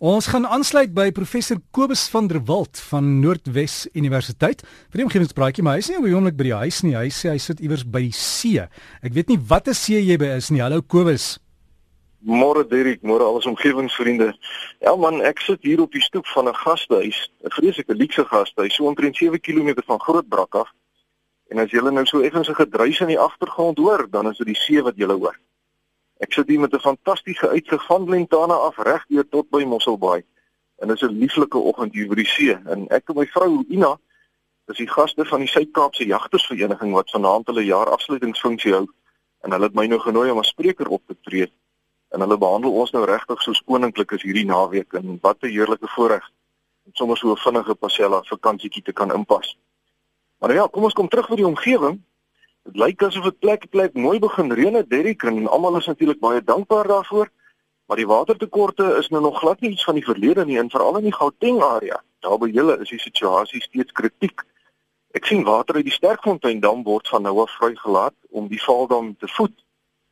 Ons gaan aansluit by professor Kobus van der Walt van Noordwes Universiteit. Vir die omgewingspraatjie, maar hy is nie by die huis nie. Hy sê hy sit iewers by die see. Ek weet nie watter see jy by is nie. Hallo Kobus. Môre Dirk, môre al ons omgewingsvriende. Ja man, ek sit hier op die stoep van 'n gastehuis, 'n vreeslike luukse gastehuis, so omtrent 7 km van Grootbrak af. En as jy nou so effens 'n gedruis in die agtergrond hoor, dan is dit die see wat jy hoor. Ek sit hier met 'n fantastiese uitsig van Lentana af reg deur tot by Mosselbaai. En dit is 'n lieflike oggend hier by die see en ek en my vrou Ina is die gaste van die Suid-Kaapse Jagtersvereniging wat vanaand hulle jaar afsluitingsfunksie hou en hulle het my nou genooi om as spreker op te tree. En hulle behandel ons nou regtig soos koninklik is hierdie naweek en wat 'n heerlike voorreg om sommer so 'n vinnige passella vakansietjie te kan inpas. Maar ja, kom ons kom terug by die omgewing. Dit lyk asof dit plek plek mooi begin reën het Derrick en almal is natuurlik baie dankbaar daarvoor. Maar die watertekorte is nou nog glad nie iets van die verlede nie en veral in die Gauteng area. Daar by julle is die situasie steeds kritiek. Ek sien water uit die Sterkfontein dam word van nou af vrygelaat om die valdam te voed.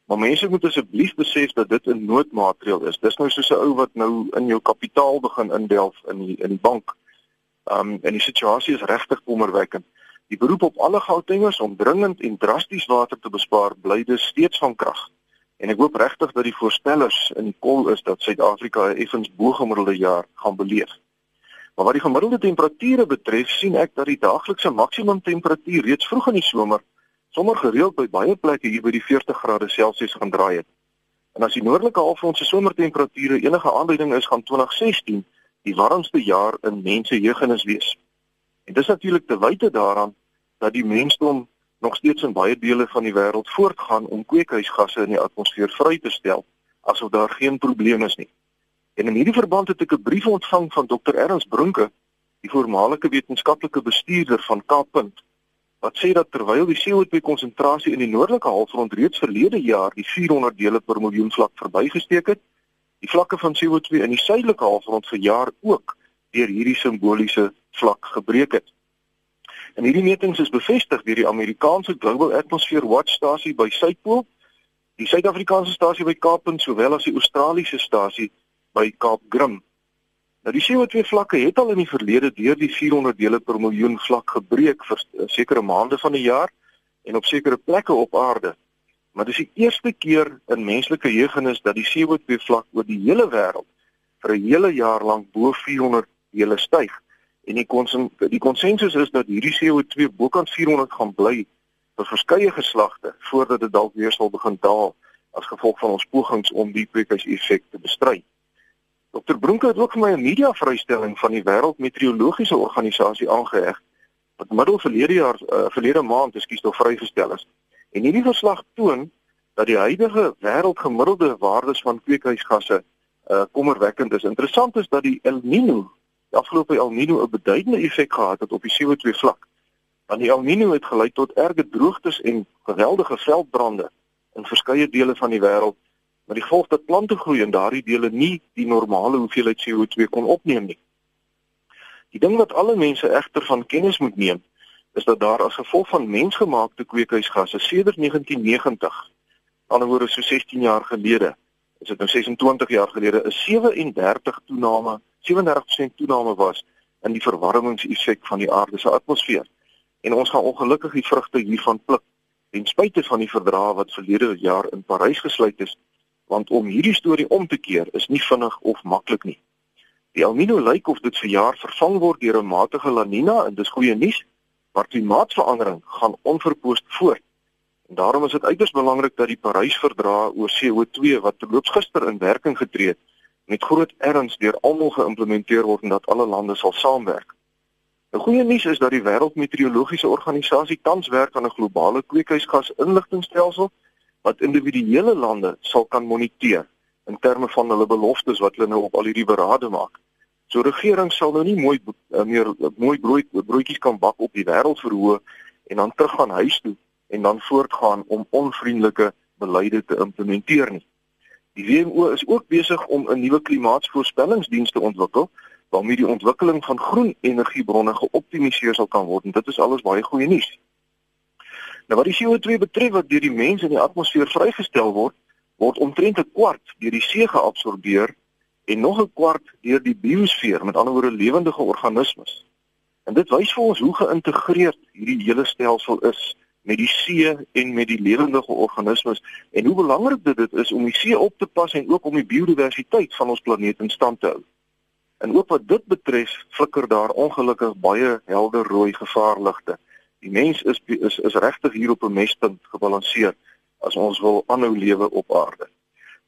Maar mense moet asseblief besef dat dit 'n noodmaatreël is. Dis nou soos 'n ou wat nou in jou kapitaal begin indelf in die in die bank. Um en die situasie is regtig kommerwekkend. Die beroep op alle Gautengers om dringend en drasties water te bespaar bly dus steeds van krag. En ek hoop regtig dat die voorspellers in die kol is dat Suid-Afrika 'n effens bo-gemiddelde jaar gaan beleef. Maar wat die gemiddelde temperature betref, sien ek dat die daaglikse maksimum temperatuur reeds vroeg in die somer sommer gereeld by baie plekke hier by die 40 grade Celsius gaan draai het. En as die noordelike halfrond se somertemperature enige aanduiding is, gaan 2016 die warmste jaar in mense jeugenis wees. En dis natuurlik te wyte daaraan dat die mensdom nog steeds in baie dele van die wêreld voortgaan om kweekhuisgasse in die atmosfeer vry te stel asof daar geen probleem is nie. En in hierdie verband het ek 'n brief ontvang van Dr. Ernst Brunke, die voormalige wetenskaplike bestuurder van Kaappunt, wat sê dat terwyl die CO2 konsentrasie in die noordelike halfrond reeds verlede jaar die 400 dele per miljoen vlak verbygesteek het, die vlakke van CO2 in die suidelike halfrond vir jaar ook deur hierdie simboliese vlak gebreek het. En hierdie metings is bevestig deur die Amerikaanse Global Atmosphere Watch stasie by Suidpool, die Suid-Afrikaanse stasie by Kaappunt sowel as die Australiese stasie by Kaap Grim. Nou die CO2 vlakke het al in die verlede deur die 400 dele per miljoen vlak gebreek vir sekere maande van die jaar en op sekere plekke op aarde. Maar dis die eerste keer in menslike geheugenis dat die CO2 vlak oor die hele wêreld vir 'n hele jaar lank bo 400 dele styg. En die konsen, die konsensus is dat hierdie CO2 bokant 400 gaan bly vir verskeie geslagte voordat dit dalk weer sal begin daal as gevolg van ons pogings om die kweekhuiseffek te bestry. Dr. Bronke het ook vir my 'n media vrystelling van die Wêreldmeteorologiese Organisasie aangeheg wat middel verlede jaar uh, verlede maand ekskuus tog vrygestel is. En hierdie verslag toon dat die huidige wêreldgemiddelde waardes van kweekhuisgasse uh, kommerwekkend is. Interessant is dat die El Niño die afgelope El Niño 'n beduidende effek gehad het op die CO2 vlak. Want die El Niño het gelei tot erge droogtes en geweldige veldbrande in verskeie dele van die wêreld, met die gevolg dat plante groei in daardie dele nie die normale hoeveelheid CO2 kon opneem nie. Die ding wat alle mense egter van kennis moet neem, is dat daar as gevolg van mensgemaakte kweekhuisgasse sedert 1990, anderswoorde so 16 jaar gelede, is dit nou 26 jaar gelede, 'n 37 toename 37% toename was in die verwarmingseffek van die aarde se atmosfeer. En ons gaan ongelukkig die vrugte hiervan pluk ten spyte van die verdrag wat verlede jaar in Parys gesluit is, want om hierdie storie om te keer is nie vinnig of maklik nie. Die El Niño lyk of dit vir jaar vervang word deur 'n matige La Niña en dis goeie nuus, maar klimaatsverandering gaan onverpoost voort. En daarom is dit uiters belangrik dat die Parys verdrag oor CO2 wat terloops gister in werking getree het, met groot erns deur almal geïmplementeer word en dat alle lande sal saamwerk. 'n Goeie nuus is dat die Wêreldmeteorologiese Organisasie tans werk aan 'n globale kweekhuisgas-inligtingstelsel wat individuele lande sal kan moniteer in terme van hulle beloftes wat hulle nou op al hierdie berade maak. So regering sal nou nie mooi uh, meer mooi brood broodjies kan bak op die wêreldverhoog en dan terug gaan huis toe en dan voortgaan om onvriendelike beleide te implementeer nie. Die WMO is ook besig om 'n nuwe klimaatsvoorspellingsdiens te ontwikkel waarmee die ontwikkeling van groen energiebronne geoptimaliseer sal kan word en dit is alles baie goeie nuus. Nou wat die CO2 betref wat deur die mense in die atmosfeer vrygestel word, word omtrent 'n kwart deur die see geabsorbeer en nog 'n kwart deur die biosfeer, met ander woorde lewendige organismes. En dit wys vir ons hoe geïntegreerd hierdie hele stelsel is met die see en met die lewendige organismes en hoe belangrik dit is om die see op te pas en ook om die biodiversiteit van ons planeet in stand te hou. En ook wat dit betref, flikker daar ongelukkig baie helder rooi gevaarligte. Die mens is is is regtig hier op 'n mespunt gebalanseer as ons wil aanhou lewe op aarde.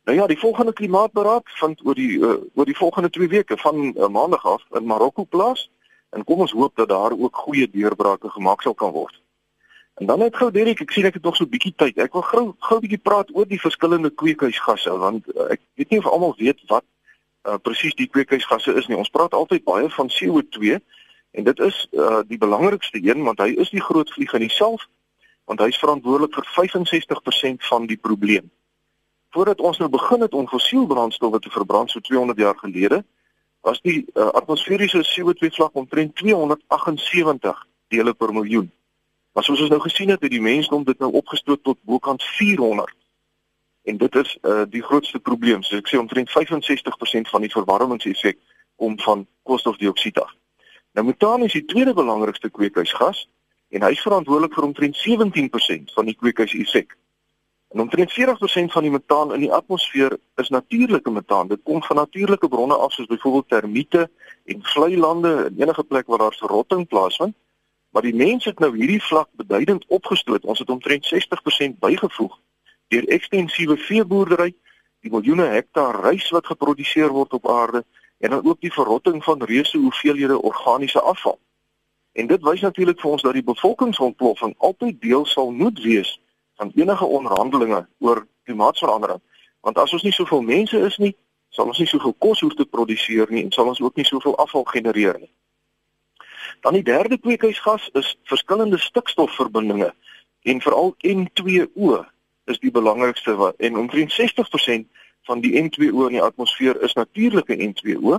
Nou ja, die volgende klimaatberaad vind oor die uh, oor die volgende 2 weke van uh, maandag af in Marokko plaas en kom ons hoop dat daar ook goeie deurbrake gemaak sal kan word. En dan net gou Derek, ek sien ek het nog so 'n bietjie tyd. Ek wil gou gou 'n bietjie praat oor die verskillende kweekhuisgasse want uh, ek weet nie of almal weet wat uh, presies die kweekhuisgasse is nie. Ons praat altyd baie van CO2 en dit is uh, die belangrikste een want hy is die groot vlieg in homself want hy is verantwoordelik vir 65% van die probleem. Voordat ons nou begin het om fossielbrandstowwe te verbrand so 200 jaar gelede, was die uh, atmosferiese CO2 vlak omtrent 278 dele per miljoen. Maar soos ons nou gesien het, het die mensdom dit nou opgestoot tot bokant 400. En dit is uh, die grootste probleem. So ek sê omtrent 65% van die verwarmingseffek kom van koolstofdioksied af. Nou metaan is die tweede belangrikste kweekhuisgas en hy is verantwoordelik vir omtrent 17% van die kweekhuiseffek. En omtrent 40% van die metaan in die atmosfeer is natuurlike metaan. Dit kom van natuurlike bronne af soos byvoorbeeld termiete en vlei lande en enige plek waar daar verrotting plaasvind. Maar die mense het nou hierdie vlak beduidend opgestoot. Ons het omtrent 60% bygevoeg deur ekstensiewe veeboerdery, die miljoene hektaar rys wat geproduseer word op aarde en dan ook die verrotting van reuse hoeveelhede organiese afval. En dit wys natuurlik vir ons dat die bevolkingsontploffing altyd deel sal moet wees van enige onderhandelinge oor klimaatsverandering. Want as ons nie soveel mense is nie, sal ons nie soveel kos hoef te produseer nie en sal ons ook nie soveel afval genereer nie. Dan die derde kweekhuisgas is verskillende stikstofverbindinge en veral N2O is die belangrikste wat en omtrent 60% van die N2O in die atmosfeer is natuurlike N2O,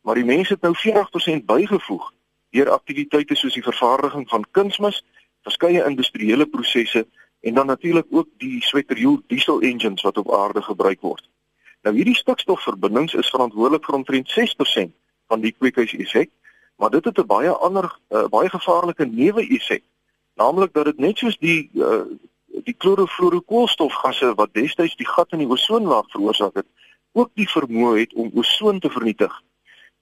maar die mense het nou 40% bygevoeg deur aktiwiteite soos die vervaardiging van kunsmis, verskeie industriële prosesse en dan natuurlik ook die sweterjoel diesel engines wat op aarde gebruik word. Nou hierdie stikstofverbindings is verantwoordelik vir omtrent 6% van die kweekhuiseffek, maar dit het 'n baie ander uh, baie gevaarlike neeweffek, naamlik dat dit net soos die uh, die klorofluorokoolstofgasse wat destyds die gat in die ozonlaag veroorsaak het, ook die vermoë het om ozon te vernietig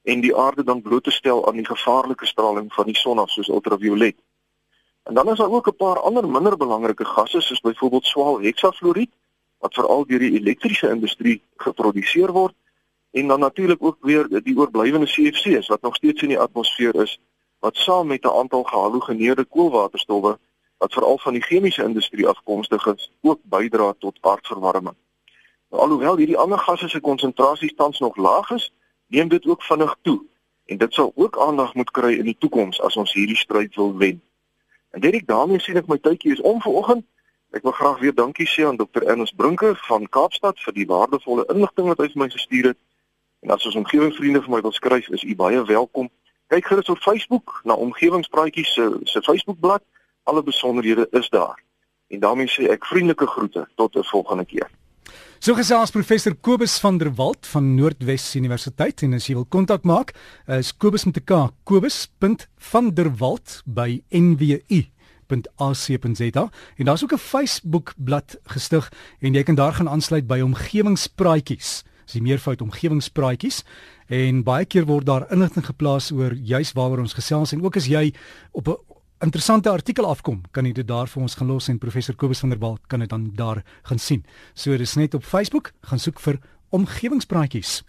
en die aarde dan bloot te stel aan die gevaarlike straling van die son af soos ultraviolet. En dan is daar ook 'n paar ander minder belangrike gasse soos byvoorbeeld swaal heksafluoried wat veral deur die elektriese industrie geproduseer word en dan natuurlik ook weer die oorblywende CFC's wat nog steeds in die atmosfeer is wat saam met 'n aantal gehalogeneerde koolwaterstowwe wat veral van die chemiese industrie afkomstig is ook bydra tot aardverwarming. Nou, alhoewel hierdie ander gasse se konsentrasie tans nog laag is, neem dit ook vinnig toe en dit sal ook aandag moet kry in die toekoms as ons hierdie stryd wil wen. En dit ek daarmee sien ek my tydjie is om vanoggend. Ek wil graag weer dankie sê aan Dr. Ernest Brinker van Kaapstad vir die waardevolle inligting wat hy vir my gestuur het. En as ons omgewingsvriende vir my wil skryf, is u baie welkom. Kyk gerus op Facebook na Omgewingspraatjies se se Facebookblad. Alle besonderhede is daar. En daarmee sê ek vriendelike groete tot 'n volgende keer. So gesels professor Kobus van der Walt van Noordwes Universiteit en as jy wil kontak maak, is Kobus met 'n K, kobus.vanderwalt by nwu.ac.za en daar's ook 'n Facebook bladsy gestig en jy kan daar gaan aansluit by omgewingspraatjies. Dis die meervoud omgewingspraatjies en baie keer word daar inligting geplaas oor juis waaroor ons gesels en ook as jy op 'n interessante artikel afkom, kan jy dit daar vir ons gaan los en professor Kobus van der Walt kan dit dan daar gaan sien. So dis net op Facebook, gaan soek vir omgewingspraatjies.